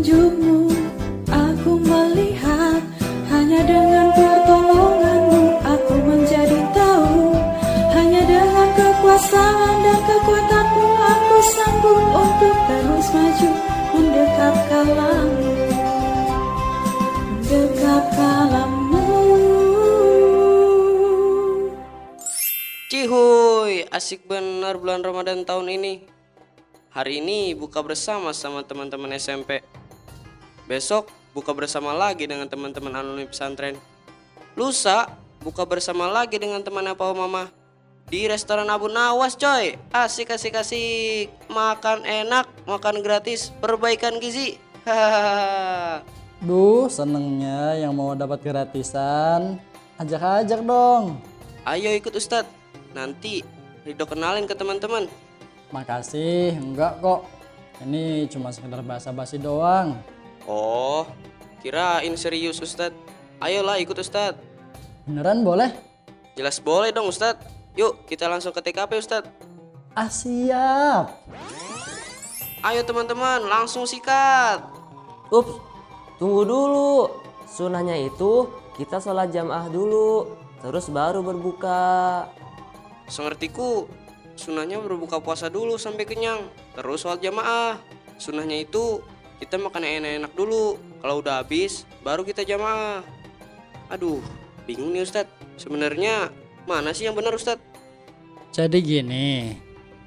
petunjukmu Aku melihat Hanya dengan pertolonganmu Aku menjadi tahu Hanya dengan kekuasaan dan kekuatanmu Aku sanggup untuk terus maju Mendekat kalamu Mendekat kalamu Cihuy, asik benar bulan Ramadan tahun ini. Hari ini buka bersama sama teman-teman SMP. Besok buka bersama lagi dengan teman-teman alumni pesantren. Lusa buka bersama lagi dengan teman apa mama di restoran Abu Nawas coy. Asik asik asik. Makan enak, makan gratis, perbaikan gizi. Hahaha. Duh, senengnya yang mau dapat gratisan. Ajak-ajak dong. Ayo ikut Ustadz. Nanti Ridho kenalin ke teman-teman. Makasih, enggak kok. Ini cuma sekedar basa-basi doang. Oh, kirain serius Ustadz. Ayolah ikut Ustadz. Beneran boleh? Jelas boleh dong Ustadz. Yuk kita langsung ke TKP Ustadz. Ah siap. Ayo teman-teman langsung sikat. Ups, tunggu dulu. Sunahnya itu kita sholat jamaah dulu, terus baru berbuka. Sengertiku, sunahnya berbuka puasa dulu sampai kenyang. Terus sholat jamaah. Sunahnya itu kita makan enak-enak dulu. Kalau udah habis, baru kita jamaah. Aduh, bingung nih Ustadz. Sebenarnya mana sih yang benar Ustadz? Jadi gini,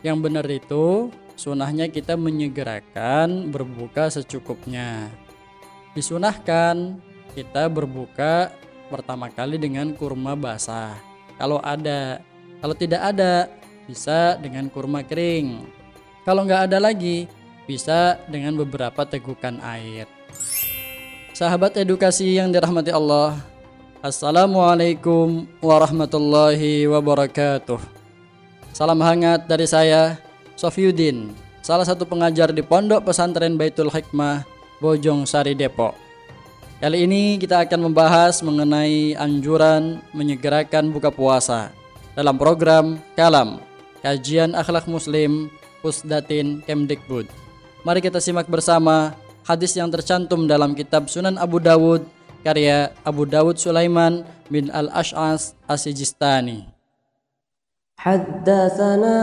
yang benar itu sunahnya kita menyegerakan berbuka secukupnya. Disunahkan kita berbuka pertama kali dengan kurma basah. Kalau ada, kalau tidak ada bisa dengan kurma kering. Kalau nggak ada lagi bisa dengan beberapa tegukan air. Sahabat edukasi yang dirahmati Allah, Assalamualaikum warahmatullahi wabarakatuh. Salam hangat dari saya, Sofiuddin, salah satu pengajar di Pondok Pesantren Baitul Hikmah, Bojong Sari Depok. Kali ini kita akan membahas mengenai anjuran menyegerakan buka puasa dalam program Kalam, Kajian Akhlak Muslim, Pusdatin Kemdikbud. Mari kita simak bersama hadis yang tercantum dalam kitab Sunan Abu Dawud karya Abu Dawud Sulaiman bin Al-Ash'as As-Sijistani. حدثنا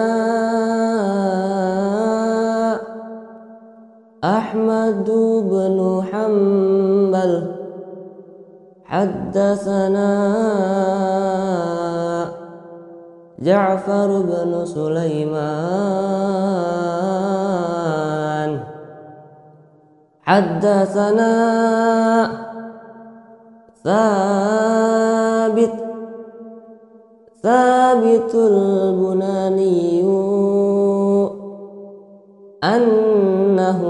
أحمد بن حنبل حدثنا جعفر بن سليمان حدثنا ثابت ثابت البناني أنه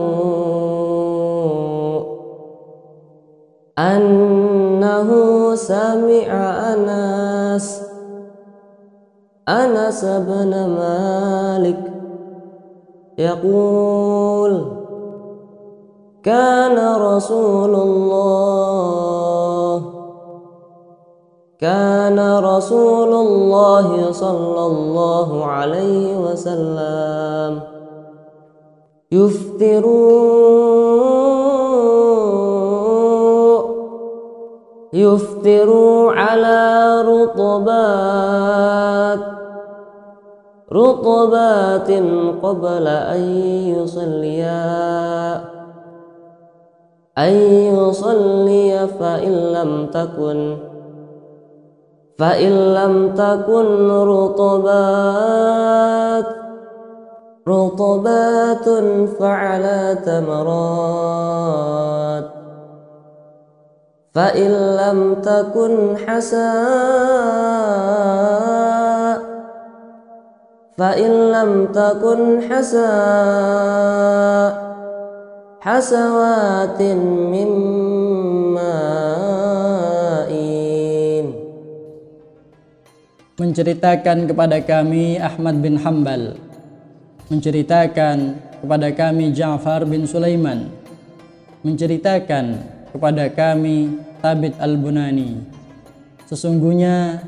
أنه سمع أنس أنس بن مالك يقول كان رسول الله. كان رسول الله صلى الله عليه وسلم. يفطر يفطر على رطبات. رطبات قبل أن يصليا. أن يصلي فإن لم تكن فإن لم تكن رطبات رطبات فعلى تمرات فإن لم تكن حساء فإن لم تكن حساء. hasawatin mimmain menceritakan kepada kami Ahmad bin Hambal menceritakan kepada kami Ja'far bin Sulaiman. Menceritakan kepada kami Tabit al-Bunani. Sesungguhnya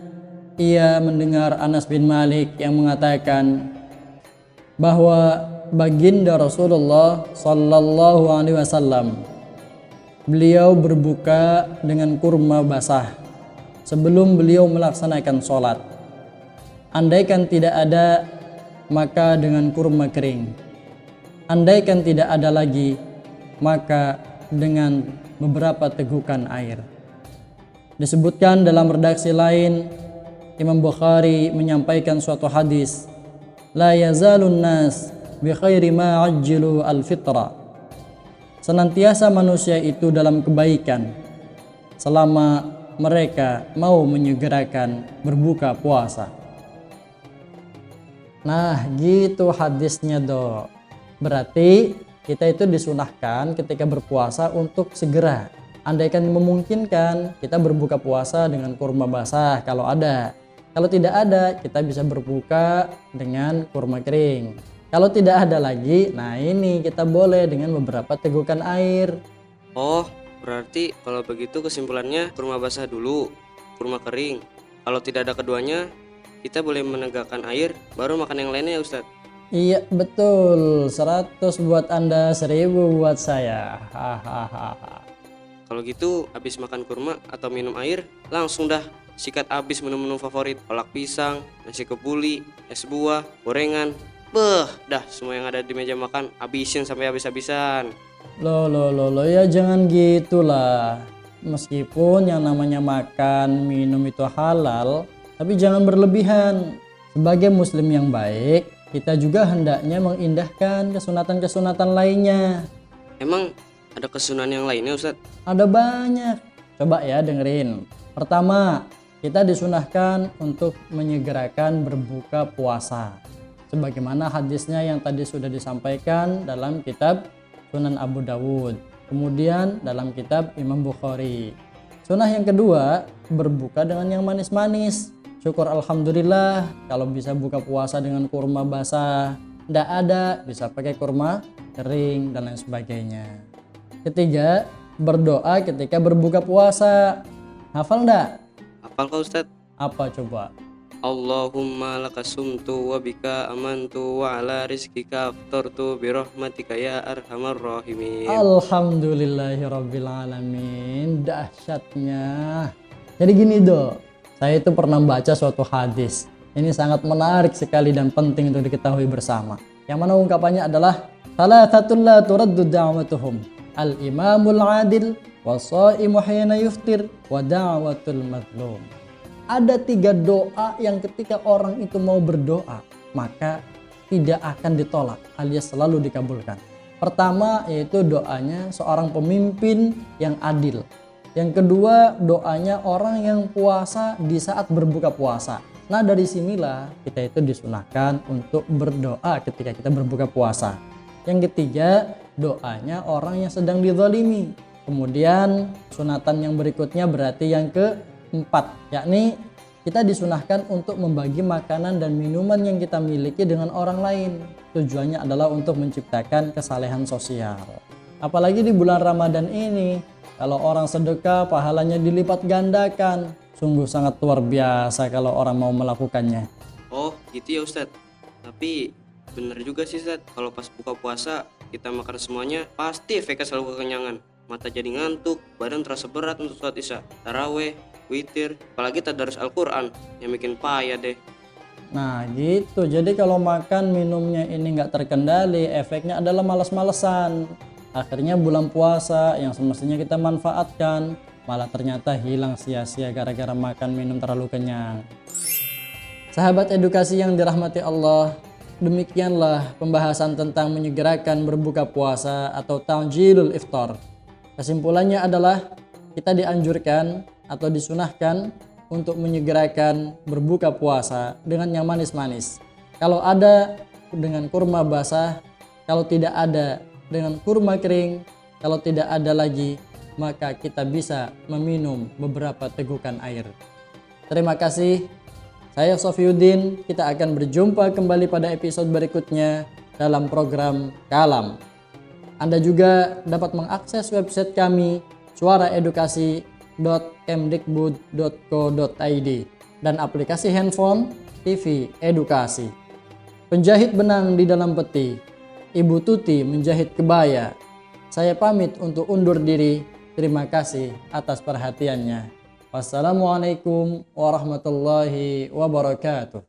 ia mendengar Anas bin Malik yang mengatakan bahwa baginda Rasulullah sallallahu alaihi wasallam beliau berbuka dengan kurma basah sebelum beliau melaksanakan sholat. Andaikan tidak ada, maka dengan kurma kering. Andaikan tidak ada lagi, maka dengan beberapa tegukan air. Disebutkan dalam redaksi lain, Imam Bukhari menyampaikan suatu hadis, La yazalun nas bi khairi ma ajjilu al-fitra. Senantiasa manusia itu dalam kebaikan selama mereka mau menyegerakan berbuka puasa. Nah, gitu hadisnya, Dok. Berarti kita itu disunahkan ketika berpuasa untuk segera. Andaikan memungkinkan, kita berbuka puasa dengan kurma basah kalau ada. Kalau tidak ada, kita bisa berbuka dengan kurma kering. Kalau tidak ada lagi, nah ini kita boleh dengan beberapa tegukan air. Oh, berarti kalau begitu kesimpulannya kurma basah dulu, kurma kering. Kalau tidak ada keduanya, kita boleh menegakkan air, baru makan yang lainnya ya Ustadz. Iya betul, 100 buat anda, 1000 buat saya. Hahaha. Kalau gitu, habis makan kurma atau minum air, langsung dah sikat habis menu-menu favorit. Kolak pisang, nasi kebuli, es buah, gorengan. Beh, dah semua yang ada di meja makan habisin sampai habis-habisan. Loh, loh, loh, loh, ya jangan gitulah. Meskipun yang namanya makan, minum itu halal, tapi jangan berlebihan. Sebagai muslim yang baik, kita juga hendaknya mengindahkan kesunatan-kesunatan lainnya. Emang ada kesunahan yang lainnya Ustadz? Ada banyak. Coba ya dengerin. Pertama, kita disunahkan untuk menyegerakan berbuka puasa. Sebagaimana hadisnya yang tadi sudah disampaikan dalam kitab Sunan Abu Dawud. Kemudian dalam kitab Imam Bukhari. Sunnah yang kedua, berbuka dengan yang manis-manis. Syukur Alhamdulillah kalau bisa buka puasa dengan kurma basah. Tidak ada, bisa pakai kurma kering dan lain sebagainya. Ketiga, berdoa ketika berbuka puasa. Hafal ndak? Apal kau Ustadz? Apa coba? Allahumma lakasumtu wa bika amantu wa ala rizkika aftartu birahmatika ya arhamar rahimin. Alhamdulillahirabbil alamin. Dahsyatnya. Jadi gini, Do. Saya itu pernah baca suatu hadis. Ini sangat menarik sekali dan penting untuk diketahui bersama. Yang mana ungkapannya adalah Thalathatul la turaddu da'watuhum. Al-imamul adil wasaimu hina yuftir wa da'watul mazlum. Ada tiga doa yang ketika orang itu mau berdoa, maka tidak akan ditolak alias selalu dikabulkan. Pertama yaitu doanya seorang pemimpin yang adil. Yang kedua doanya orang yang puasa di saat berbuka puasa. Nah dari sinilah kita itu disunahkan untuk berdoa ketika kita berbuka puasa. Yang ketiga doanya orang yang sedang dizalimi. Kemudian sunatan yang berikutnya berarti yang keempat yakni kita disunahkan untuk membagi makanan dan minuman yang kita miliki dengan orang lain. Tujuannya adalah untuk menciptakan kesalehan sosial. Apalagi di bulan Ramadan ini, kalau orang sedekah pahalanya dilipat gandakan. Sungguh sangat luar biasa kalau orang mau melakukannya. Oh, gitu ya Ustadz. Tapi bener juga sih Ustadz, kalau pas buka puasa kita makan semuanya, pasti efeknya selalu kekenyangan. Mata jadi ngantuk, badan terasa berat untuk sholat isya, taraweh, witir, apalagi tadarus Al-Quran yang bikin payah deh. Nah gitu, jadi kalau makan minumnya ini nggak terkendali, efeknya adalah malas-malesan. Akhirnya bulan puasa yang semestinya kita manfaatkan, malah ternyata hilang sia-sia gara-gara makan minum terlalu kenyang. Sahabat edukasi yang dirahmati Allah, demikianlah pembahasan tentang menyegerakan berbuka puasa atau ta'jilul iftar. Kesimpulannya adalah kita dianjurkan atau disunahkan untuk menyegerakan berbuka puasa dengan yang manis-manis. Kalau ada dengan kurma basah, kalau tidak ada dengan kurma kering, kalau tidak ada lagi maka kita bisa meminum beberapa tegukan air. Terima kasih. Saya Sofiuddin, kita akan berjumpa kembali pada episode berikutnya dalam program Kalam. Anda juga dapat mengakses website kami suaraedukasi.kemdikbud.co.id dan aplikasi handphone TV Edukasi. Penjahit benang di dalam peti, Ibu Tuti menjahit kebaya. Saya pamit untuk undur diri. Terima kasih atas perhatiannya. Wassalamualaikum warahmatullahi wabarakatuh.